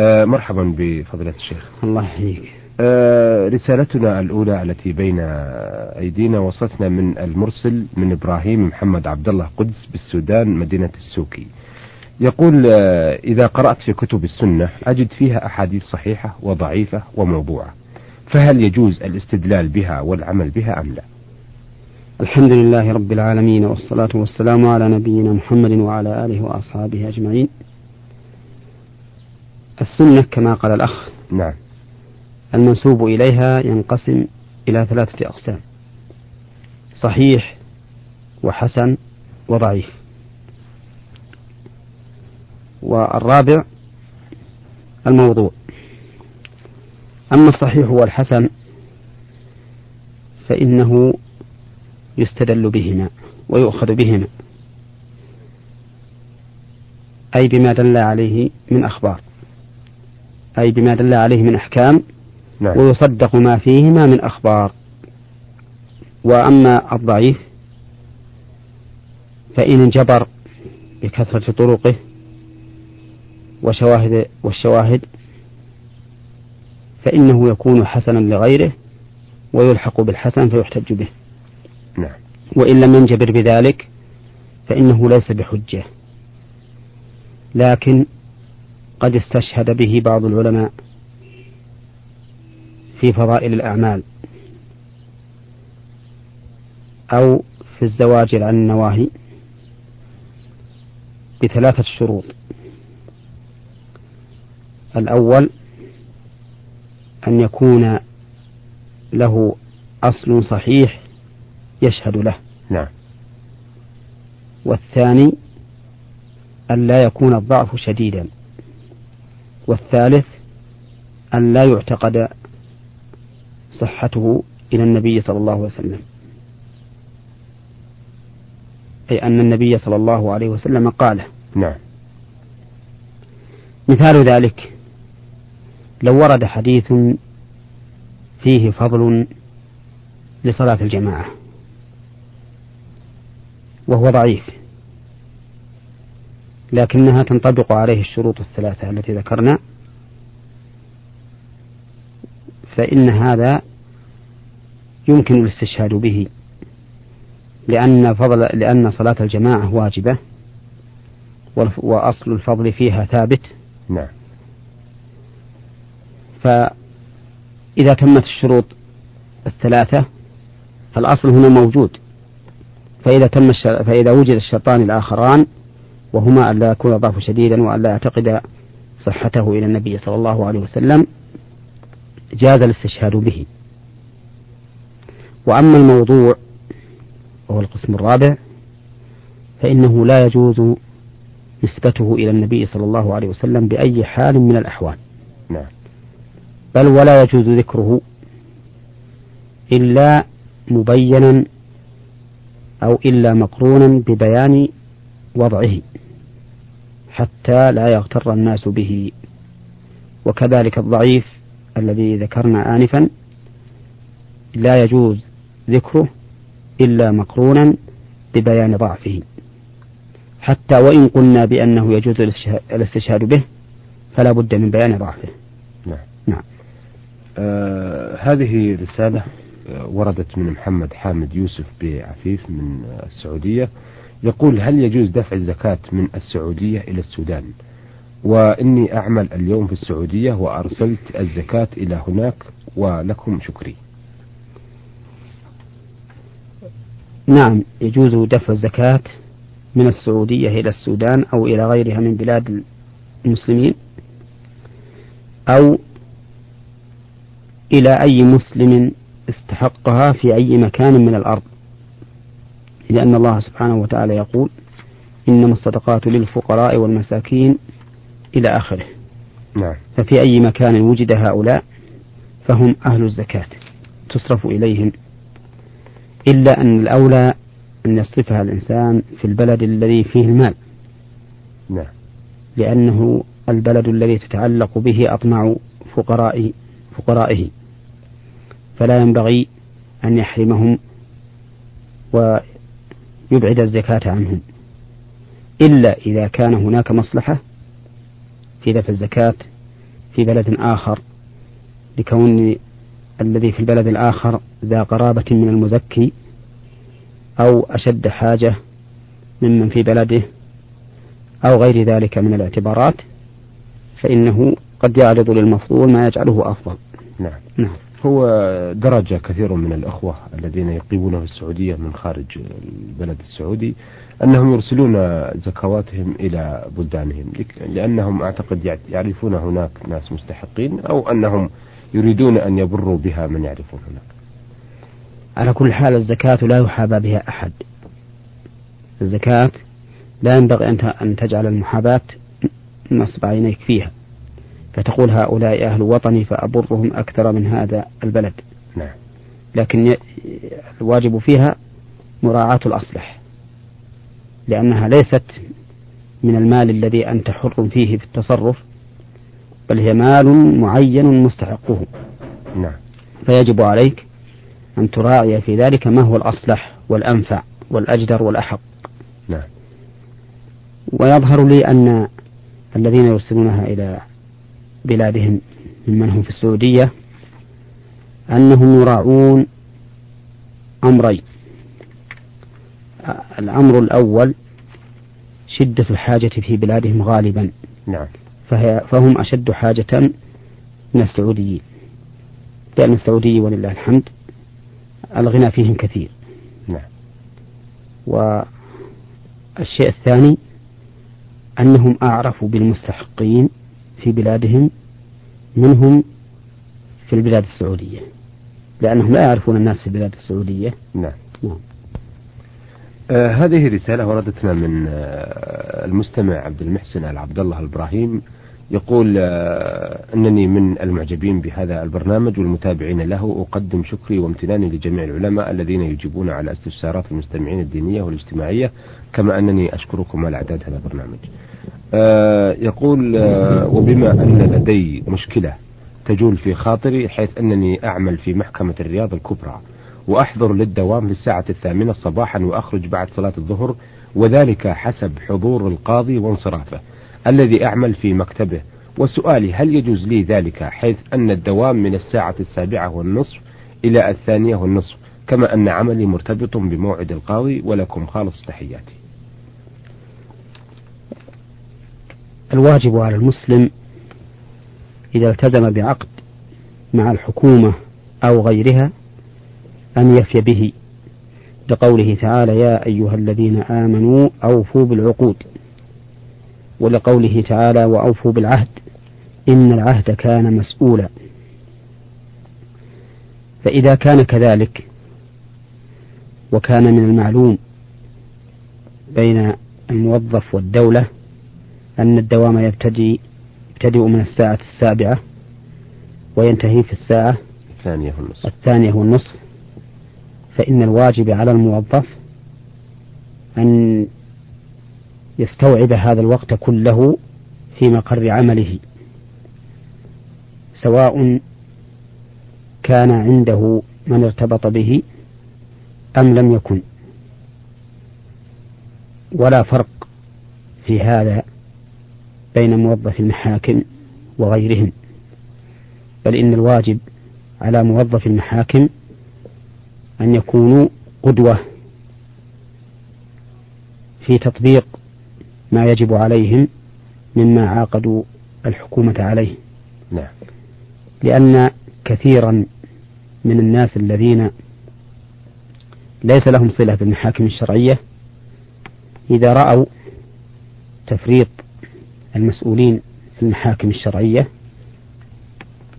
آه مرحبا بفضيلة الشيخ. الله يحييك. آه رسالتنا الأولى التي بين أيدينا وصلتنا من المرسل من إبراهيم محمد عبد الله قدس بالسودان مدينة السوكي. يقول آه إذا قرأت في كتب السنة أجد فيها أحاديث صحيحة وضعيفة وموضوعة. فهل يجوز الاستدلال بها والعمل بها أم لا؟ الحمد لله رب العالمين والصلاة والسلام على نبينا محمد وعلى آله وأصحابه أجمعين. السنة كما قال الأخ. نعم. المنسوب إليها ينقسم إلى ثلاثة أقسام صحيح وحسن وضعيف. والرابع الموضوع أما الصحيح والحسن فإنه يستدل بهما ويؤخذ بهما أي بما دل عليه من أخبار. أي بما دل عليه من أحكام نعم. ويصدق ما فيهما من أخبار. وأما الضعيف فإن انجبر بكثرة طرقه وشواهد والشواهد فإنه يكون حسنا لغيره ويلحق بالحسن فيحتج به. نعم. وإن لم ينجبر بذلك فإنه ليس بحجة. لكن قد استشهد به بعض العلماء في فضائل الأعمال أو في الزواج عن النواهي بثلاثة شروط. الأول أن يكون له أصل صحيح يشهد له. نعم. والثاني أن لا يكون الضعف شديدا. والثالث أن لا يعتقد صحته إلى النبي صلى الله عليه وسلم. أي أن النبي صلى الله عليه وسلم قاله. نعم. مثال ذلك لو ورد حديث فيه فضل لصلاة الجماعة وهو ضعيف. لكنها تنطبق عليه الشروط الثلاثة التي ذكرنا. فإن هذا يمكن الاستشهاد به لأن فضل لأن صلاة الجماعة واجبة وأصل الفضل فيها ثابت. نعم. فإذا تمت الشروط الثلاثة فالأصل هنا موجود. فإذا تم. فإذا وجد الشرطان الآخران وهما ألا يكون الضعف شديدا وألا يعتقد صحته إلى النبي صلى الله عليه وسلم جاز الاستشهاد به. وأما الموضوع وهو القسم الرابع فإنه لا يجوز نسبته إلى النبي صلى الله عليه وسلم بأي حال من الأحوال. نعم. بل ولا يجوز ذكره إلا مبينا أو إلا مقرونا ببيان وضعه. حتى لا يغتر الناس به. وكذلك الضعيف الذي ذكرنا آنفا لا يجوز ذكره إلا مقرونا ببيان ضعفه. حتى وإن قلنا بأنه يجوز الاستشهاد به فلا بد من بيان ضعفه. نعم. نعم. آه هذه رسالة آه، وردت من محمد حامد يوسف بعفيف من السعودية. يقول هل يجوز دفع الزكاة من السعودية إلى السودان؟ وإني أعمل اليوم في السعودية وأرسلت الزكاة إلى هناك ولكم شكري. نعم يجوز دفع الزكاة من السعودية إلى السودان أو إلى غيرها من بلاد المسلمين أو إلى أي مسلم استحقها في أي مكان من الأرض. لأن الله سبحانه وتعالى يقول إنما الصدقات للفقراء والمساكين إلى آخره. نعم. ففي أي مكان وجد هؤلاء فهم أهل الزكاة تصرف إليهم. إلا أن الأولى أن يصرفها الإنسان في البلد الذي فيه المال. نعم. لأنه البلد الذي تتعلق به أطماع فقراء فقرائه. فلا ينبغي أن يحرمهم ويبعد الزكاة عنهم. إلا إذا كان هناك مصلحة في دفع الزكاة في بلد آخر لكون الذي في البلد الآخر ذا قرابة من المزكي أو أشد حاجة ممن في بلده أو غير ذلك من الاعتبارات فإنه قد يعرض للمفضول ما يجعله أفضل. نعم. نعم. هو درجة كثير من الأخوة الذين يقيمون في السعودية من خارج البلد السعودي أنهم يرسلون زكواتهم إلى بلدانهم لأنهم أعتقد يعرفون هناك ناس مستحقين أو أنهم يريدون أن يبروا بها من يعرفون هناك. على كل حال الزكاة لا يحابى بها أحد. الزكاة لا ينبغي أن تجعل المحاباة نصب عينيك فيها. فتقول هؤلاء أهل وطني فأبرهم أكثر من هذا البلد نعم. لكن الواجب فيها مراعاة الأصلح لأنها ليست من المال الذي أنت حر فيه في التصرف بل هي مال معين مستحقه نعم. فيجب عليك أن تراعي في ذلك ما هو الأصلح والأنفع والأجدر والأحق نعم. ويظهر لي أن الذين يرسلونها إلى بلادهم ممن هم في السعودية أنهم يراعون أمرين. الأمر الأول شدة الحاجة في بلادهم غالبا. نعم. فهي فهم أشد حاجة من السعوديين. لأن السعودي ولله الحمد الغنى فيهم كثير. نعم. والشيء الثاني أنهم أعرفوا بالمستحقين في بلادهم منهم في البلاد السعودية لأنهم لا يعرفون الناس في البلاد السعودية. نعم, نعم. آه هذه رسالة وردتنا من آه المستمع عبد المحسن العبد الله الإبراهيم يقول آه أنني من المعجبين بهذا البرنامج والمتابعين له أقدم شكري وامتناني لجميع العلماء الذين يجيبون على استفسارات المستمعين الدينية والاجتماعية كما أنني أشكركم على إعداد هذا البرنامج. يقول آه وبما أن لدي مشكلة تجول في خاطري حيث أنني أعمل في محكمة الرياض الكبرى وأحضر للدوام في الساعة الثامنة صباحا وأخرج بعد صلاة الظهر وذلك حسب حضور القاضي وانصرافه الذي أعمل في مكتبه. وسؤالي هل يجوز لي ذلك حيث أن الدوام من الساعة السابعة والنصف إلى الثانية والنصف كما أن عملي مرتبط بموعد القاضي ولكم خالص تحياتي. الواجب على المسلم إذا التزم بعقد مع الحكومة أو غيرها أن يفي به لقوله تعالى يا أيها الذين آمنوا أوفوا بالعقود ولقوله تعالى وأوفوا بالعهد إن العهد كان مسؤولا فإذا كان كذلك وكان من المعلوم بين الموظف والدولة أن الدوام يبتدي يبتدئ من الساعة السابعة وينتهي في الساعة الثانية والنصف. الثانية والنصف. فإن الواجب على الموظف أن يستوعب هذا الوقت كله في مقر عمله سواء كان عنده من ارتبط به أم لم يكن. ولا فرق في هذا بين موظف المحاكم وغيرهم. بل إن الواجب على موظف المحاكم أن يكونوا قدوة في تطبيق ما يجب عليهم مما عاقدوا الحكومة عليه. نعم. لأن كثيرا من الناس الذين ليس لهم صلة بالمحاكم الشرعية إذا رأوا تفريط المسؤولين في المحاكم الشرعية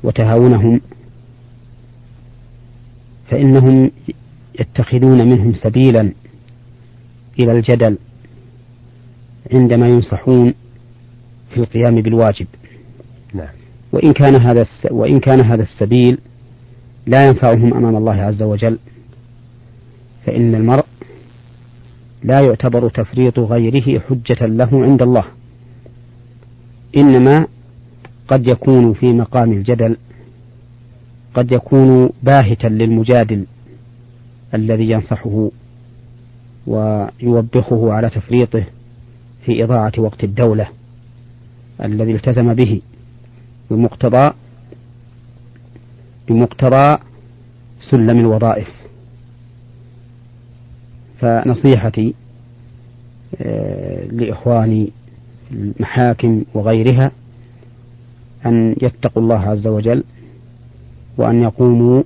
وتهاونهم فإنهم يتخذون منهم سبيلا إلى الجدل عندما ينصحون في القيام بالواجب نعم. وإن كان هذا وإن كان هذا السبيل لا ينفعهم أمام الله عز وجل فإن المرء لا يعتبر تفريط غيره حجة له عند الله إنما قد يكون في مقام الجدل قد يكون باهتا للمجادل الذي ينصحه ويوبخه على تفريطه في إضاعة وقت الدولة الذي التزم به بمقتضى بمقتضى سلم الوظائف. فنصيحتي آه، لإخواني المحاكم وغيرها أن يتقوا الله عز وجل وأن يقوموا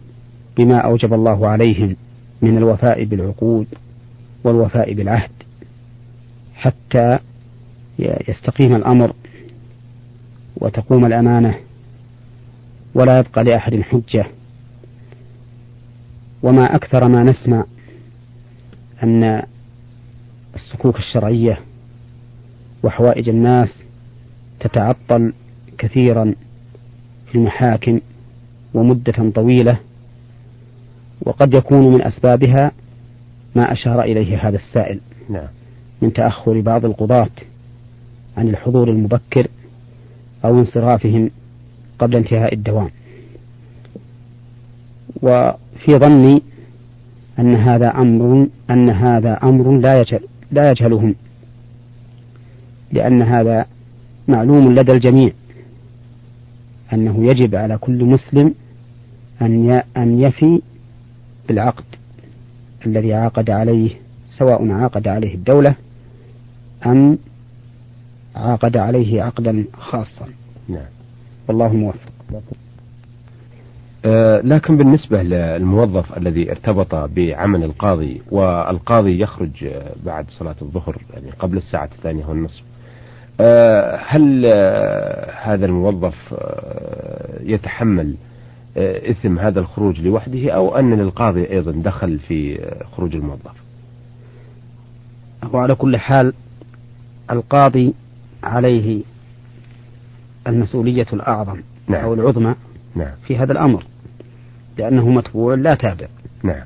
بما أوجب الله عليهم من الوفاء بالعقود والوفاء بالعهد حتى يستقيم الأمر وتقوم الأمانة ولا يبقى لأحد حجة. وما أكثر ما نسمع أن الصكوك الشرعية وحوائج الناس تتعطل كثيرا في المحاكم ومدة طويلة وقد يكون من أسبابها ما أشار إليه هذا السائل نعم. من تأخر بعض القضاة عن الحضور المبكر أو انصرافهم قبل انتهاء الدوام وفي ظني أن هذا أمر أن هذا أمر لا يجهل لا يجهلهم لأن هذا معلوم لدى الجميع. أنه يجب على كل مسلم أن أن يفي بالعقد الذي عاقد عليه سواء عاقد عليه الدولة أم عاقد عليه عقدا خاصا. نعم. والله موفق. آه، لكن بالنسبة للموظف الذي ارتبط بعمل القاضي والقاضي يخرج بعد صلاة الظهر يعني قبل الساعة الثانية والنصف هل آه، هذا الموظف يتحمل إثم هذا الخروج لوحده أو أن للقاضي أيضا دخل في خروج الموظف وعلى كل حال القاضي عليه المسؤولية الأعظم نعم. أو العظمى نعم. في هذا الأمر لأنه متبوع لا تابع نعم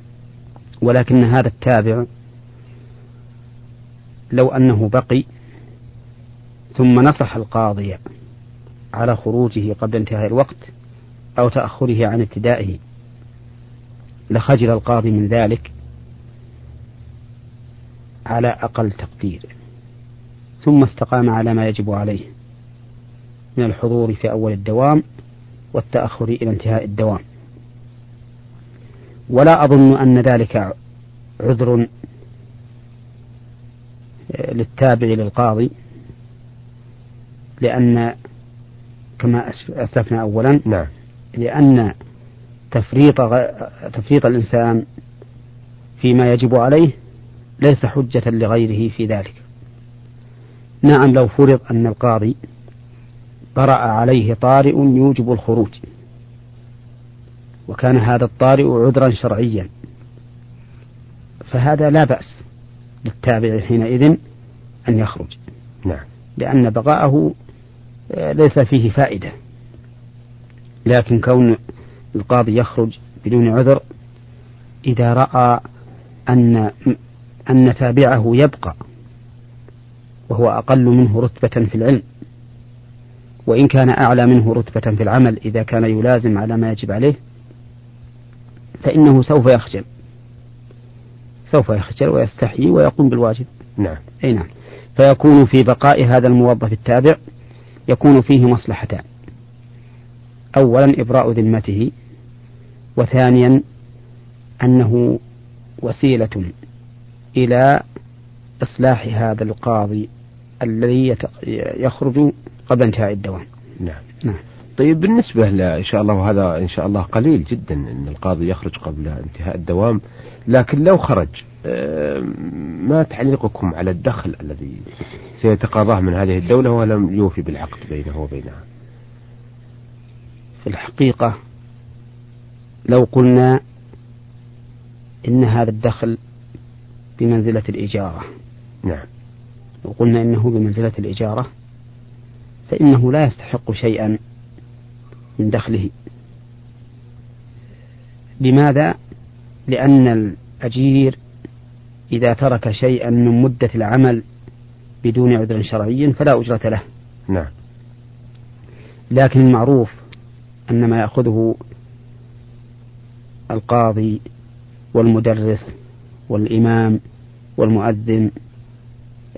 ولكن هذا التابع لو أنه بقي ثم نصح القاضي على خروجه قبل انتهاء الوقت أو تأخره عن ابتدائه. لخجل القاضي من ذلك على أقل تقدير. ثم استقام على ما يجب عليه من الحضور في أول الدوام والتأخر إلى انتهاء الدوام. ولا أظن أن ذلك عذر للتابع للقاضي. لأن كما أسلفنا أولا نعم. لأن تفريط تفريط الإنسان فيما يجب عليه ليس حجة لغيره في ذلك. نعم لو فرض أن القاضي طرأ عليه طارئ يوجب الخروج وكان هذا الطارئ عذرا شرعيا. فهذا لا بأس للتابع حينئذ أن يخرج. نعم. لأن بقاءه ليس فيه فائدة. لكن كون القاضي يخرج بدون عذر إذا رأى أن أن تابعه يبقى وهو أقل منه رتبة في العلم وإن كان أعلى منه رتبة في العمل إذا كان يلازم على ما يجب عليه فإنه سوف يخجل. سوف يخجل ويستحيي ويقوم بالواجب. نعم. أي نعم. فيكون في بقاء هذا الموظف التابع يكون فيه مصلحتان. أولا إبراء ذمته وثانيا أنه وسيلة إلى إصلاح هذا القاضي الذي يخرج قبل انتهاء الدوام. نعم. نعم. طيب بالنسبة إن شاء الله وهذا إن شاء الله قليل جدا أن القاضي يخرج قبل انتهاء الدوام لكن لو خرج ما تعليقكم على الدخل الذي سيتقاضاه من هذه الدولة ولم يوفي بالعقد بينه وبينها في الحقيقة لو قلنا إن هذا الدخل بمنزلة الإجارة نعم. لو قلنا إنه بمنزلة الإجارة فإنه لا يستحق شيئا من دخله. لماذا؟ لأن الأجير إذا ترك شيئا من مدة العمل بدون عذر شرعي فلا أجرة له. نعم. لكن المعروف أن ما يأخذه القاضي والمدرس والإمام والمؤذن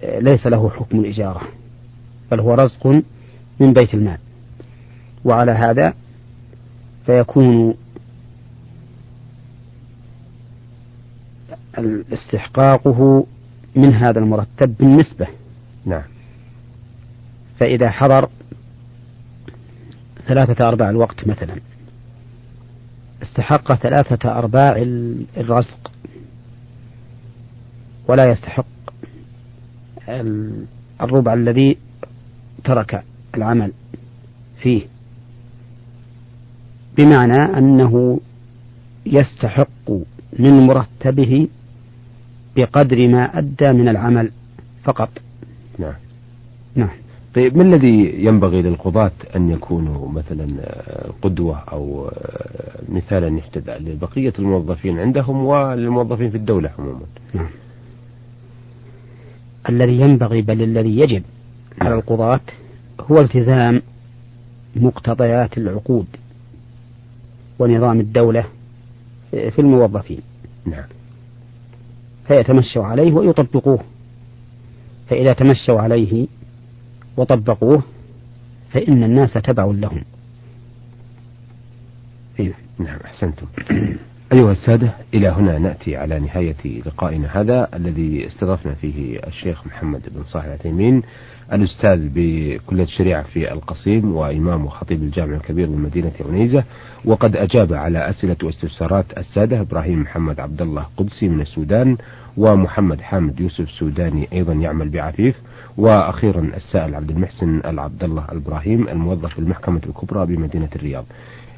ليس له حكم الإجارة بل هو رزق من بيت المال. وعلى هذا فيكون استحقاقه من هذا المرتب بالنسبة. نعم. فإذا حضر ثلاثة أرباع الوقت مثلا استحق ثلاثة أرباع الرزق ولا يستحق الربع الذي ترك العمل فيه. بمعنى أنه يستحق من مرتبه بقدر ما أدى من العمل فقط. نعم. نعم. طيب ما الذي ينبغي للقضاة أن يكونوا مثلا قدوة أو مثالا يحتذى لبقية الموظفين عندهم وللموظفين في الدولة عموما؟ نعم. الذي ينبغي بل الذي يجب على. القضاة هو التزام مقتضيات العقود. ونظام الدولة في الموظفين. نعم. فيتمشوا عليه ويطبقوه. فإذا تمشوا عليه وطبقوه فإن الناس تبع لهم. نعم أحسنتم. أيها السادة إلى هنا نأتي على نهاية لقائنا هذا الذي استضفنا فيه الشيخ محمد بن صالح العثيمين الأستاذ بكلية الشريعة في القصيم وإمام وخطيب الجامع الكبير بمدينة عنيزة وقد أجاب على أسئلة واستفسارات السادة إبراهيم محمد عبد الله قدسي من السودان ومحمد حامد يوسف سوداني أيضا يعمل بعفيف وأخيرا السائل عبد المحسن العبد الله الإبراهيم الموظف في المحكمة الكبرى بمدينة الرياض.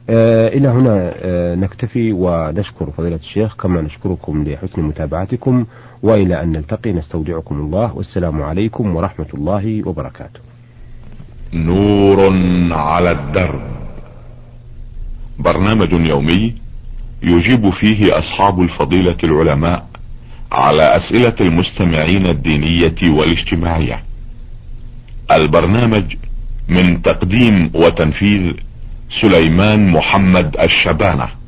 إلى هنا آه نكتفي ونشكر فضيلة الشيخ كما نشكركم لحسن متابعتكم وإلى أن نلتقي نستودعكم الله والسلام عليكم ورحمة الله وبركاته. نور على الدرب. برنامج يومي يجيب فيه أصحاب الفضيلة العلماء على أسئلة المستمعين الدينية والاجتماعية. البرنامج من تقديم وتنفيذ سليمان محمد الشبانة.